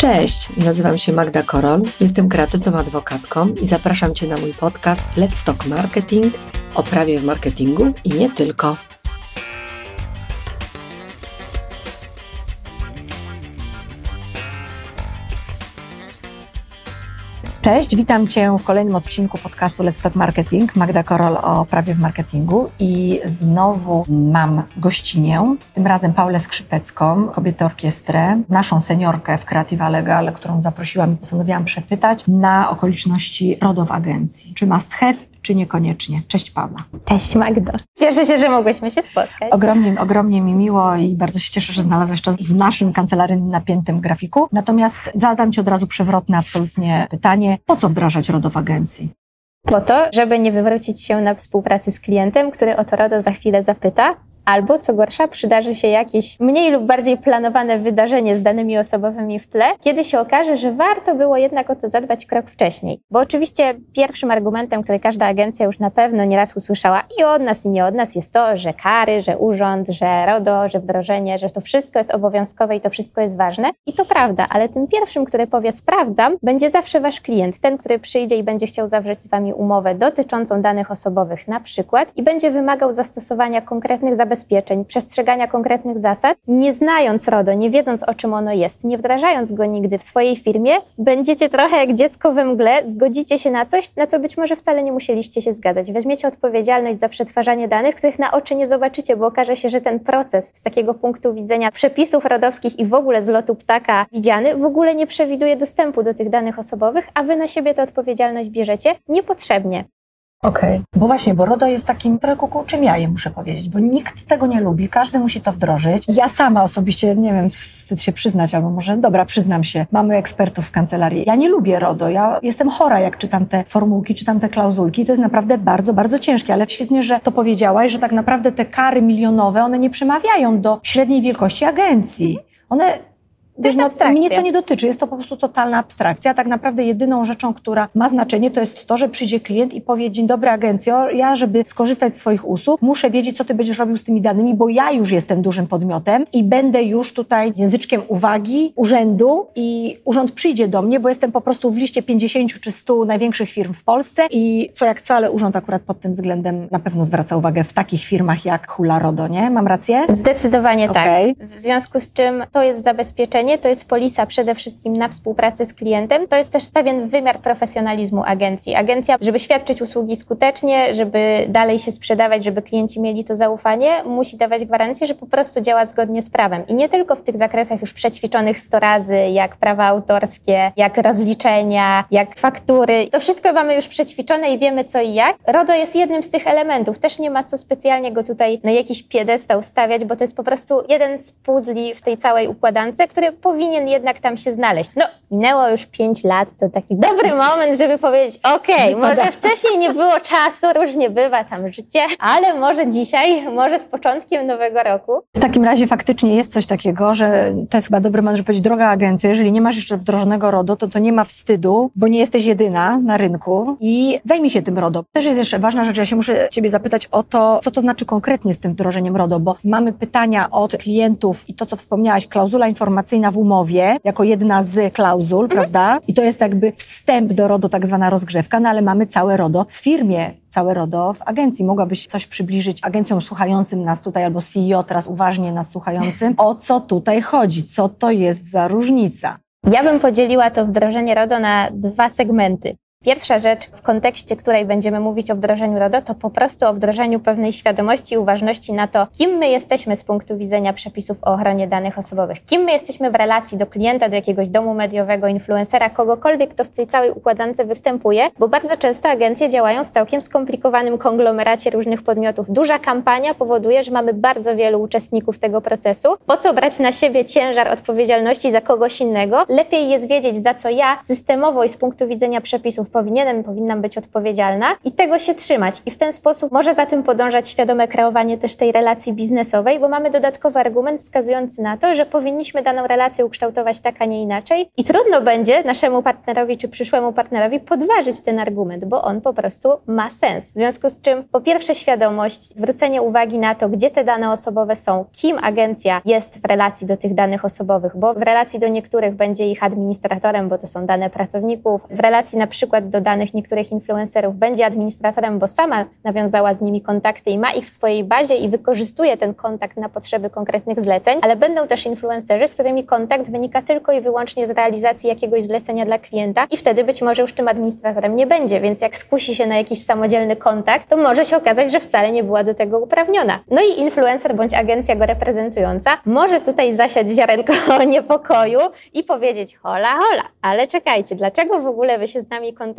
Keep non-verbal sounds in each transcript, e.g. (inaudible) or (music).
Cześć, nazywam się Magda Korol, jestem kreatywną adwokatką i zapraszam Cię na mój podcast Let's Talk Marketing o prawie w marketingu i nie tylko. Cześć, witam Cię w kolejnym odcinku podcastu Let's Talk Marketing. Magda Korol o prawie w marketingu i znowu mam gościnię, tym razem Paulę Skrzypecką, kobietę orkiestrę, naszą seniorkę w Creative Legal, którą zaprosiłam i postanowiłam przepytać na okoliczności RODO w agencji. Czy must have, czy niekoniecznie? Cześć Paula. Cześć Magdo. Cieszę się, że mogłyśmy się spotkać. Ogromnie, ogromnie mi miło i bardzo się cieszę, że znalazłeś czas w naszym kancelaryjnym napiętym grafiku. Natomiast zadam Ci od razu przewrotne absolutnie pytanie. Po co wdrażać RODO w agencji? Po to, żeby nie wywrócić się na współpracy z klientem, który o to RODO za chwilę zapyta, Albo, co gorsza, przydarzy się jakieś mniej lub bardziej planowane wydarzenie z danymi osobowymi w tle, kiedy się okaże, że warto było jednak o to zadbać krok wcześniej. Bo oczywiście pierwszym argumentem, który każda agencja już na pewno nieraz usłyszała i od nas, i nie od nas, jest to, że kary, że urząd, że RODO, że wdrożenie, że to wszystko jest obowiązkowe i to wszystko jest ważne. I to prawda, ale tym pierwszym, który powie sprawdzam, będzie zawsze wasz klient, ten, który przyjdzie i będzie chciał zawrzeć z wami umowę dotyczącą danych osobowych na przykład i będzie wymagał zastosowania konkretnych zabezpieczeń zabezpieczeń, przestrzegania konkretnych zasad, nie znając RODO, nie wiedząc o czym ono jest, nie wdrażając go nigdy w swojej firmie, będziecie trochę jak dziecko we mgle, zgodzicie się na coś, na co być może wcale nie musieliście się zgadzać. Weźmiecie odpowiedzialność za przetwarzanie danych, których na oczy nie zobaczycie, bo okaże się, że ten proces z takiego punktu widzenia przepisów rodowskich i w ogóle z lotu ptaka widziany w ogóle nie przewiduje dostępu do tych danych osobowych, a wy na siebie tę odpowiedzialność bierzecie niepotrzebnie. Okej, okay. bo właśnie, bo RODO jest takim trochę kukułczym jajem, muszę powiedzieć, bo nikt tego nie lubi, każdy musi to wdrożyć. Ja sama osobiście, nie wiem, wstyd się przyznać, albo może, dobra, przyznam się, mamy ekspertów w kancelarii. Ja nie lubię RODO, ja jestem chora, jak czytam te formułki, czytam te klauzulki, to jest naprawdę bardzo, bardzo ciężkie, ale świetnie, że to powiedziałaś, że tak naprawdę te kary milionowe, one nie przemawiają do średniej wielkości agencji. One to jest no, mnie to nie dotyczy, jest to po prostu totalna abstrakcja. Tak naprawdę jedyną rzeczą, która ma znaczenie, to jest to, że przyjdzie klient i powie, dzień dobry agencjo, ja żeby skorzystać z Twoich usług, muszę wiedzieć, co Ty będziesz robił z tymi danymi, bo ja już jestem dużym podmiotem i będę już tutaj języczkiem uwagi urzędu i urząd przyjdzie do mnie, bo jestem po prostu w liście 50 czy 100 największych firm w Polsce i co jak co, ale urząd akurat pod tym względem na pewno zwraca uwagę w takich firmach jak Hula Rodo, nie? Mam rację? Zdecydowanie okay. tak. W związku z czym to jest zabezpieczenie to jest polisa przede wszystkim na współpracę z klientem. To jest też pewien wymiar profesjonalizmu agencji. Agencja, żeby świadczyć usługi skutecznie, żeby dalej się sprzedawać, żeby klienci mieli to zaufanie, musi dawać gwarancję, że po prostu działa zgodnie z prawem. I nie tylko w tych zakresach już przećwiczonych 100 razy, jak prawa autorskie, jak rozliczenia, jak faktury. To wszystko mamy już przećwiczone i wiemy co i jak. RODO jest jednym z tych elementów. Też nie ma co specjalnie go tutaj na jakiś piedestał stawiać, bo to jest po prostu jeden z puzli w tej całej układance, który powinien jednak tam się znaleźć. No, minęło już pięć lat, to taki dobry moment, żeby powiedzieć, okej, okay, może wcześniej nie było czasu, różnie bywa tam życie, ale może dzisiaj, może z początkiem nowego roku. W takim razie faktycznie jest coś takiego, że to jest chyba dobry moment, żeby powiedzieć, droga agencja, jeżeli nie masz jeszcze wdrożonego RODO, to to nie ma wstydu, bo nie jesteś jedyna na rynku i zajmij się tym RODO. Też jest jeszcze ważna rzecz, ja się muszę Ciebie zapytać o to, co to znaczy konkretnie z tym wdrożeniem RODO, bo mamy pytania od klientów i to, co wspomniałaś, klauzula informacyjna w umowie jako jedna z klauzul, mhm. prawda? I to jest jakby wstęp do RODO, tak zwana rozgrzewka, no ale mamy całe RODO w firmie, całe RODO w agencji. Mogłabyś coś przybliżyć agencjom słuchającym nas tutaj, albo CEO teraz uważnie nas słuchającym, o co tutaj chodzi? Co to jest za różnica? Ja bym podzieliła to wdrożenie RODO na dwa segmenty. Pierwsza rzecz, w kontekście której będziemy mówić o wdrożeniu RODO, to po prostu o wdrożeniu pewnej świadomości i uważności na to, kim my jesteśmy z punktu widzenia przepisów o ochronie danych osobowych, kim my jesteśmy w relacji do klienta, do jakiegoś domu mediowego, influencera, kogokolwiek, kto w tej całej układance występuje, bo bardzo często agencje działają w całkiem skomplikowanym konglomeracie różnych podmiotów. Duża kampania powoduje, że mamy bardzo wielu uczestników tego procesu. Po co brać na siebie ciężar odpowiedzialności za kogoś innego? Lepiej jest wiedzieć, za co ja systemowo i z punktu widzenia przepisów powinienem, powinnam być odpowiedzialna i tego się trzymać. I w ten sposób może za tym podążać świadome kreowanie też tej relacji biznesowej, bo mamy dodatkowy argument wskazujący na to, że powinniśmy daną relację ukształtować tak, a nie inaczej. I trudno będzie naszemu partnerowi czy przyszłemu partnerowi podważyć ten argument, bo on po prostu ma sens. W związku z czym, po pierwsze, świadomość, zwrócenie uwagi na to, gdzie te dane osobowe są, kim agencja jest w relacji do tych danych osobowych, bo w relacji do niektórych będzie ich administratorem, bo to są dane pracowników, w relacji na przykład do danych niektórych influencerów będzie administratorem, bo sama nawiązała z nimi kontakty i ma ich w swojej bazie i wykorzystuje ten kontakt na potrzeby konkretnych zleceń, ale będą też influencerzy, z którymi kontakt wynika tylko i wyłącznie z realizacji jakiegoś zlecenia dla klienta i wtedy być może już tym administratorem nie będzie, więc jak skusi się na jakiś samodzielny kontakt, to może się okazać, że wcale nie była do tego uprawniona. No i influencer bądź agencja go reprezentująca może tutaj zasiać ziarenko (laughs) niepokoju i powiedzieć hola, hola, ale czekajcie, dlaczego w ogóle wy się z nami kontaktujecie?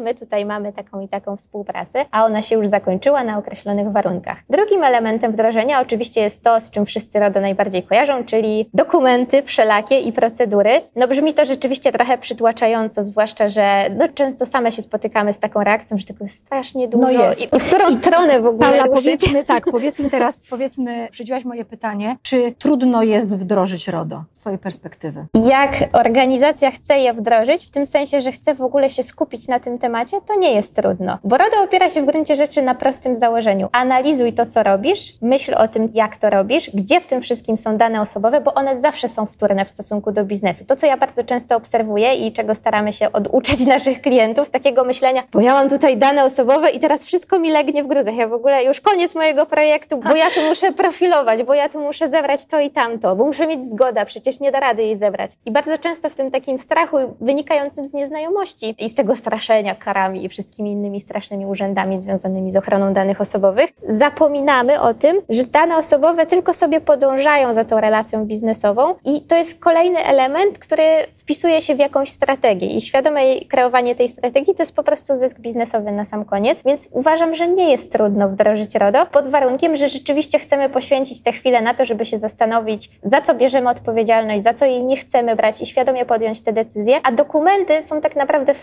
My tutaj mamy taką i taką współpracę, a ona się już zakończyła na określonych warunkach. Drugim elementem wdrożenia oczywiście jest to, z czym wszyscy RODO najbardziej kojarzą, czyli dokumenty wszelakie i procedury. No brzmi to rzeczywiście trochę przytłaczająco, zwłaszcza, że no, często same się spotykamy z taką reakcją, że tego jest strasznie dużo. No jest. I, w którą I, stronę w ogóle Paula, powiedzmy tak, (laughs) powiedzmy teraz, powiedzmy, przydziłaś moje pytanie, czy trudno jest wdrożyć RODO z twojej perspektywy? Jak organizacja chce je wdrożyć, w tym sensie, że chce w ogóle się skupić na tym temacie, to nie jest trudno. Bo RODO opiera się w gruncie rzeczy na prostym założeniu. Analizuj to, co robisz, myśl o tym, jak to robisz, gdzie w tym wszystkim są dane osobowe, bo one zawsze są wtórne w stosunku do biznesu. To, co ja bardzo często obserwuję i czego staramy się oduczyć (laughs) naszych klientów, takiego myślenia, bo ja mam tutaj dane osobowe i teraz wszystko mi legnie w gruzach. Ja w ogóle już koniec mojego projektu, bo ja tu (laughs) muszę profilować, bo ja tu muszę zebrać to i tamto, bo muszę mieć zgoda, przecież nie da rady jej zebrać. I bardzo często w tym takim strachu wynikającym z nieznajomości i z tego straszenia karami i wszystkimi innymi strasznymi urzędami związanymi z ochroną danych osobowych, zapominamy o tym, że dane osobowe tylko sobie podążają za tą relacją biznesową i to jest kolejny element, który wpisuje się w jakąś strategię. I świadome kreowanie tej strategii to jest po prostu zysk biznesowy na sam koniec, więc uważam, że nie jest trudno wdrożyć RODO pod warunkiem, że rzeczywiście chcemy poświęcić tę chwilę na to, żeby się zastanowić, za co bierzemy odpowiedzialność, za co jej nie chcemy brać i świadomie podjąć te decyzje, a dokumenty są tak naprawdę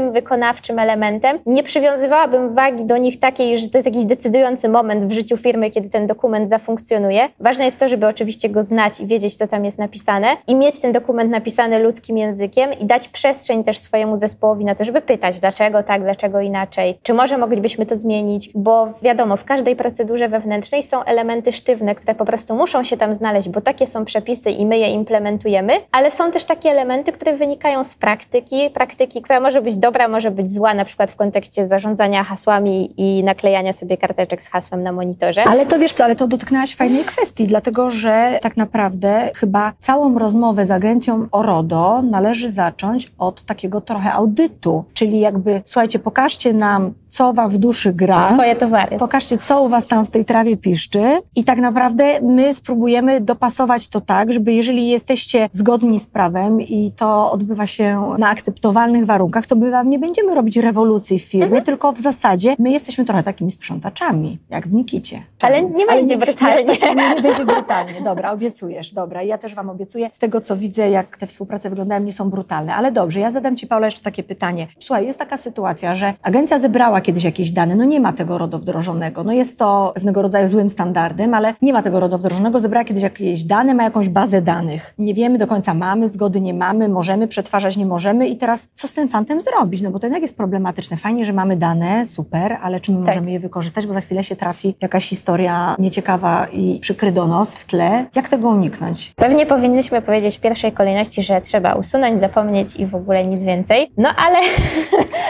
wykonawczym elementem. Nie przywiązywałabym wagi do nich takiej, że to jest jakiś decydujący moment w życiu firmy, kiedy ten dokument zafunkcjonuje. Ważne jest to, żeby oczywiście go znać i wiedzieć, co tam jest napisane i mieć ten dokument napisany ludzkim językiem i dać przestrzeń też swojemu zespołowi na to, żeby pytać, dlaczego tak, dlaczego inaczej, czy może moglibyśmy to zmienić, bo wiadomo, w każdej procedurze wewnętrznej są elementy sztywne, które po prostu muszą się tam znaleźć, bo takie są przepisy i my je implementujemy, ale są też takie elementy, które wynikają z praktyki, praktyki, która może być dobra, może być zła, na przykład w kontekście zarządzania hasłami i naklejania sobie karteczek z hasłem na monitorze. Ale to wiesz co, ale to dotknęłaś fajnej kwestii, dlatego że tak naprawdę chyba całą rozmowę z agencją o RODO należy zacząć od takiego trochę audytu, czyli jakby, słuchajcie, pokażcie nam, co wam w duszy gra. Swoje towary. Pokażcie, co u was tam w tej trawie piszczy i tak naprawdę my spróbujemy dopasować to tak, żeby jeżeli jesteście zgodni z prawem i to odbywa się na akceptowalnych warunkach, to my wam nie będziemy robić rewolucji w firmie, mhm. tylko w zasadzie my jesteśmy trochę takimi sprzątaczami, jak w Nikicie. Ale nie będzie brutalnie. Nie, nie będzie brutalnie. Dobra, obiecujesz. Dobra, ja też wam obiecuję. Z tego, co widzę, jak te współprace wyglądają, nie są brutalne. Ale dobrze, ja zadam ci, Paula, jeszcze takie pytanie. Słuchaj, jest taka sytuacja, że agencja zebrała kiedyś jakieś dane, no nie ma tego RODO wdrożonego, no jest to pewnego rodzaju złym standardem, ale nie ma tego RODO wdrożonego, zebrała kiedyś jakieś dane, ma jakąś bazę danych. Nie wiemy do końca, mamy zgody, nie mamy, możemy przetwarzać, nie możemy i teraz co z tym fantem zrobić? No bo to jednak jest problematyczne. Fajnie, że mamy dane, super, ale czy my tak. możemy je wykorzystać, bo za chwilę się trafi jakaś historia nieciekawa i przykry donos w tle. Jak tego uniknąć? Pewnie powinnyśmy powiedzieć w pierwszej kolejności, że trzeba usunąć, zapomnieć i w ogóle nic więcej. No ale... (laughs)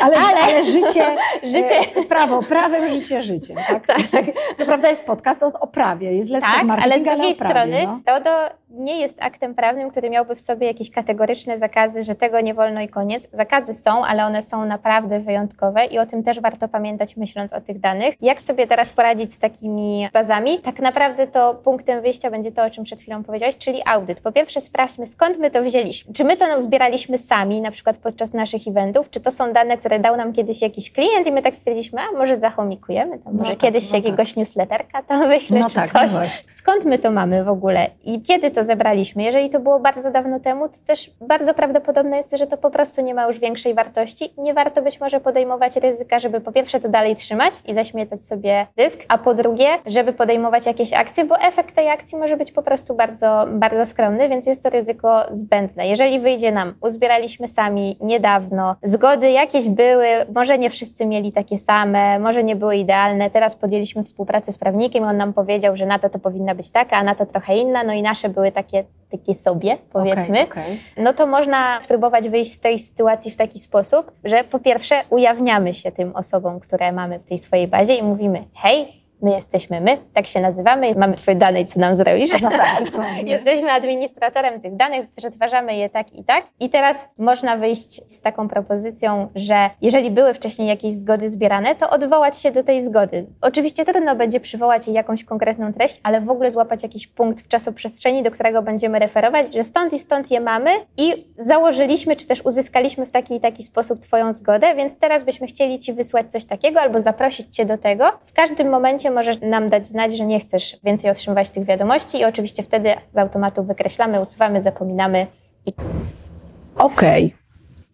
Ale, ale, ale życie, (laughs) życie... E, prawo, prawem życie życiem. Tak? (laughs) tak. Co prawda jest podcast o, o prawie, jest lecz tak, marketing, ale z drugiej ale prawie, strony no. RODO nie jest aktem prawnym, który miałby w sobie jakieś kategoryczne zakazy, że tego nie wolno i koniec. Zakazy są, ale one są naprawdę wyjątkowe i o tym też warto pamiętać, myśląc o tych danych. Jak sobie teraz poradzić z takimi bazami? Tak naprawdę to punktem wyjścia będzie to, o czym przed chwilą powiedziałeś, czyli audyt. Po pierwsze sprawdźmy, skąd my to wzięliśmy. Czy my to nam zbieraliśmy sami, na przykład podczas naszych eventów, czy to są dane, które dał nam kiedyś jakiś klient i my tak stwierdziliśmy, a może zachomikujemy, to może no tak, kiedyś no jakiegoś tak. newsletterka tam (laughs) wyślę, no tak, coś. No skąd my to mamy w ogóle i kiedy to zebraliśmy. Jeżeli to było bardzo dawno temu, to też bardzo prawdopodobne jest, że to po prostu nie ma już większej wartości. Nie warto być może podejmować ryzyka, żeby po pierwsze to dalej trzymać i zaśmiecać sobie dysk, a po drugie, żeby podejmować jakieś akcje, bo efekt tej akcji może być po prostu bardzo, bardzo skromny, więc jest to ryzyko zbędne. Jeżeli wyjdzie nam, uzbieraliśmy sami niedawno, zgody jakieś były, może nie wszyscy mieli takie same, może nie były idealne, teraz podjęliśmy współpracę z prawnikiem, on nam powiedział, że na to to powinna być taka, a na to trochę inna, no i nasze były takie takie sobie, powiedzmy, okay, okay. no to można spróbować wyjść z tej sytuacji w taki sposób, że po pierwsze ujawniamy się tym osobom, które mamy w tej swojej bazie i mówimy, hej, My jesteśmy my, tak się nazywamy, mamy Twoje dane i co nam zrobisz. No tak, (laughs) jesteśmy administratorem tych danych, przetwarzamy je tak i tak. I teraz można wyjść z taką propozycją, że jeżeli były wcześniej jakieś zgody zbierane, to odwołać się do tej zgody. Oczywiście trudno będzie przywołać jej jakąś konkretną treść, ale w ogóle złapać jakiś punkt w czasoprzestrzeni, do którego będziemy referować, że stąd i stąd je mamy i założyliśmy, czy też uzyskaliśmy w taki i taki sposób Twoją zgodę, więc teraz byśmy chcieli Ci wysłać coś takiego albo zaprosić Cię do tego. W każdym momencie możesz nam dać znać, że nie chcesz więcej otrzymywać tych wiadomości i oczywiście wtedy z automatu wykreślamy, usuwamy, zapominamy i Okej. Okay.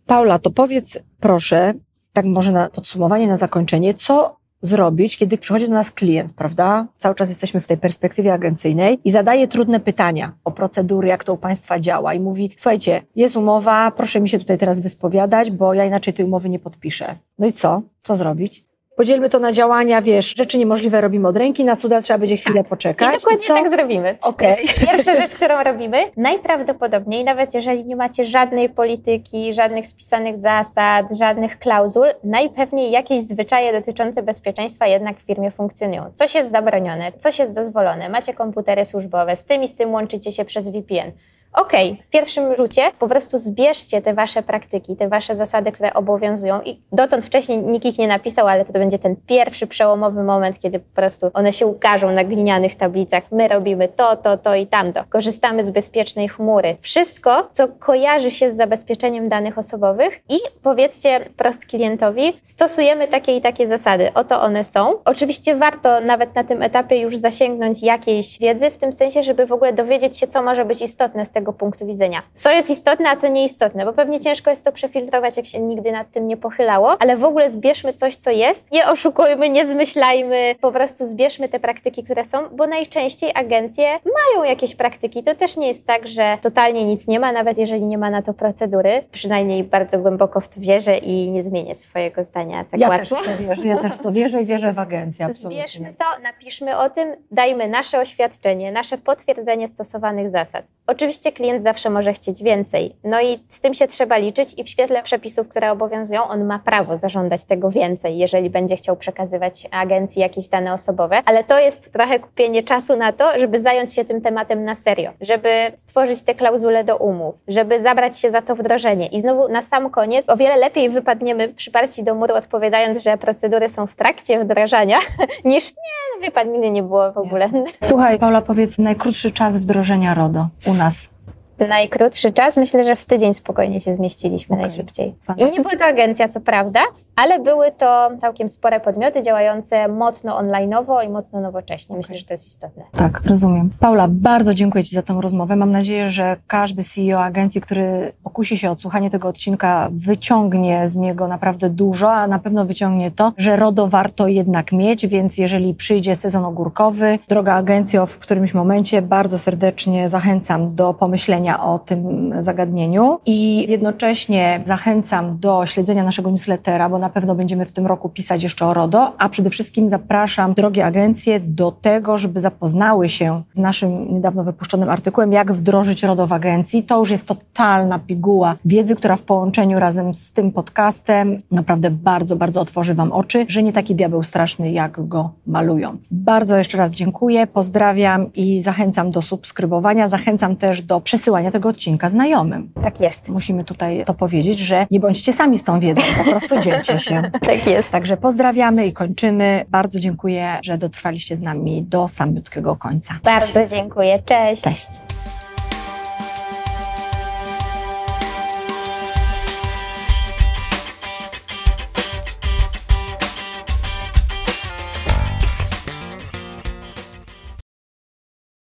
Paula, to powiedz proszę, tak może na podsumowanie, na zakończenie, co zrobić, kiedy przychodzi do nas klient, prawda? Cały czas jesteśmy w tej perspektywie agencyjnej i zadaje trudne pytania o procedury, jak to u Państwa działa i mówi, słuchajcie, jest umowa, proszę mi się tutaj teraz wyspowiadać, bo ja inaczej tej umowy nie podpiszę. No i co? Co zrobić? Podzielmy to na działania, wiesz, rzeczy niemożliwe robimy od ręki, na cuda trzeba będzie chwilę tak. poczekać. I dokładnie I tak zrobimy. Okay. (laughs) Pierwsza rzecz, którą robimy, najprawdopodobniej, nawet jeżeli nie macie żadnej polityki, żadnych spisanych zasad, żadnych klauzul, najpewniej jakieś zwyczaje dotyczące bezpieczeństwa jednak w firmie funkcjonują. Coś jest zabronione, coś jest dozwolone, macie komputery służbowe, z tym i z tym łączycie się przez VPN okej, okay, w pierwszym rzucie po prostu zbierzcie te wasze praktyki, te wasze zasady, które obowiązują i dotąd wcześniej nikt ich nie napisał, ale to będzie ten pierwszy przełomowy moment, kiedy po prostu one się ukażą na glinianych tablicach. My robimy to, to, to i tamto. Korzystamy z bezpiecznej chmury. Wszystko, co kojarzy się z zabezpieczeniem danych osobowych i powiedzcie wprost klientowi, stosujemy takie i takie zasady. Oto one są. Oczywiście warto nawet na tym etapie już zasięgnąć jakiejś wiedzy, w tym sensie, żeby w ogóle dowiedzieć się, co może być istotne z tego tego punktu widzenia. Co jest istotne, a co nieistotne, bo pewnie ciężko jest to przefiltrować, jak się nigdy nad tym nie pochylało, ale w ogóle zbierzmy coś, co jest, nie oszukujmy, nie zmyślajmy, po prostu zbierzmy te praktyki, które są, bo najczęściej agencje mają jakieś praktyki. To też nie jest tak, że totalnie nic nie ma, nawet jeżeli nie ma na to procedury. Przynajmniej bardzo głęboko w to wierzę i nie zmienię swojego zdania tak ja łatwo. Też to wierzę, ja też to wierzę i wierzę w agencję, absolutnie. Zbierzmy to, napiszmy o tym, dajmy nasze oświadczenie, nasze potwierdzenie stosowanych zasad. Oczywiście klient zawsze może chcieć więcej. No i z tym się trzeba liczyć i w świetle przepisów, które obowiązują, on ma prawo zażądać tego więcej, jeżeli będzie chciał przekazywać agencji jakieś dane osobowe. Ale to jest trochę kupienie czasu na to, żeby zająć się tym tematem na serio, żeby stworzyć te klauzule do umów, żeby zabrać się za to wdrożenie. I znowu na sam koniec o wiele lepiej wypadniemy przyparci do muru, odpowiadając, że procedury są w trakcie wdrażania, (laughs) niż nie, no wie pan, nigdy nie było w ogóle. Słuchaj, Paula, powiedz najkrótszy czas wdrożenia RODO u nas najkrótszy czas. Myślę, że w tydzień spokojnie się zmieściliśmy okay. najszybciej. I nie była to agencja, co prawda, ale były to całkiem spore podmioty działające mocno online'owo i mocno nowocześnie. Okay. Myślę, że to jest istotne. Tak, rozumiem. Paula, bardzo dziękuję Ci za tę rozmowę. Mam nadzieję, że każdy CEO agencji, który pokusi się o odsłuchanie tego odcinka, wyciągnie z niego naprawdę dużo, a na pewno wyciągnie to, że RODO warto jednak mieć, więc jeżeli przyjdzie sezon ogórkowy, droga agencjo, w którymś momencie bardzo serdecznie zachęcam do pomyślenia o tym zagadnieniu i jednocześnie zachęcam do śledzenia naszego newslettera, bo na pewno będziemy w tym roku pisać jeszcze o RODO, a przede wszystkim zapraszam drogie agencje do tego, żeby zapoznały się z naszym niedawno wypuszczonym artykułem, jak wdrożyć RODO w agencji. To już jest totalna piguła wiedzy, która w połączeniu razem z tym podcastem naprawdę bardzo, bardzo otworzy Wam oczy, że nie taki diabeł straszny, jak go malują. Bardzo jeszcze raz dziękuję, pozdrawiam i zachęcam do subskrybowania, zachęcam też do przesyłania przesyłania tego odcinka znajomym. Tak jest. Musimy tutaj to powiedzieć, że nie bądźcie sami z tą wiedzą, po prostu dzielcie się. (laughs) tak jest. Także pozdrawiamy i kończymy. Bardzo dziękuję, że dotrwaliście z nami do samiutkiego końca. Bardzo dziękuję. Cześć. Cześć.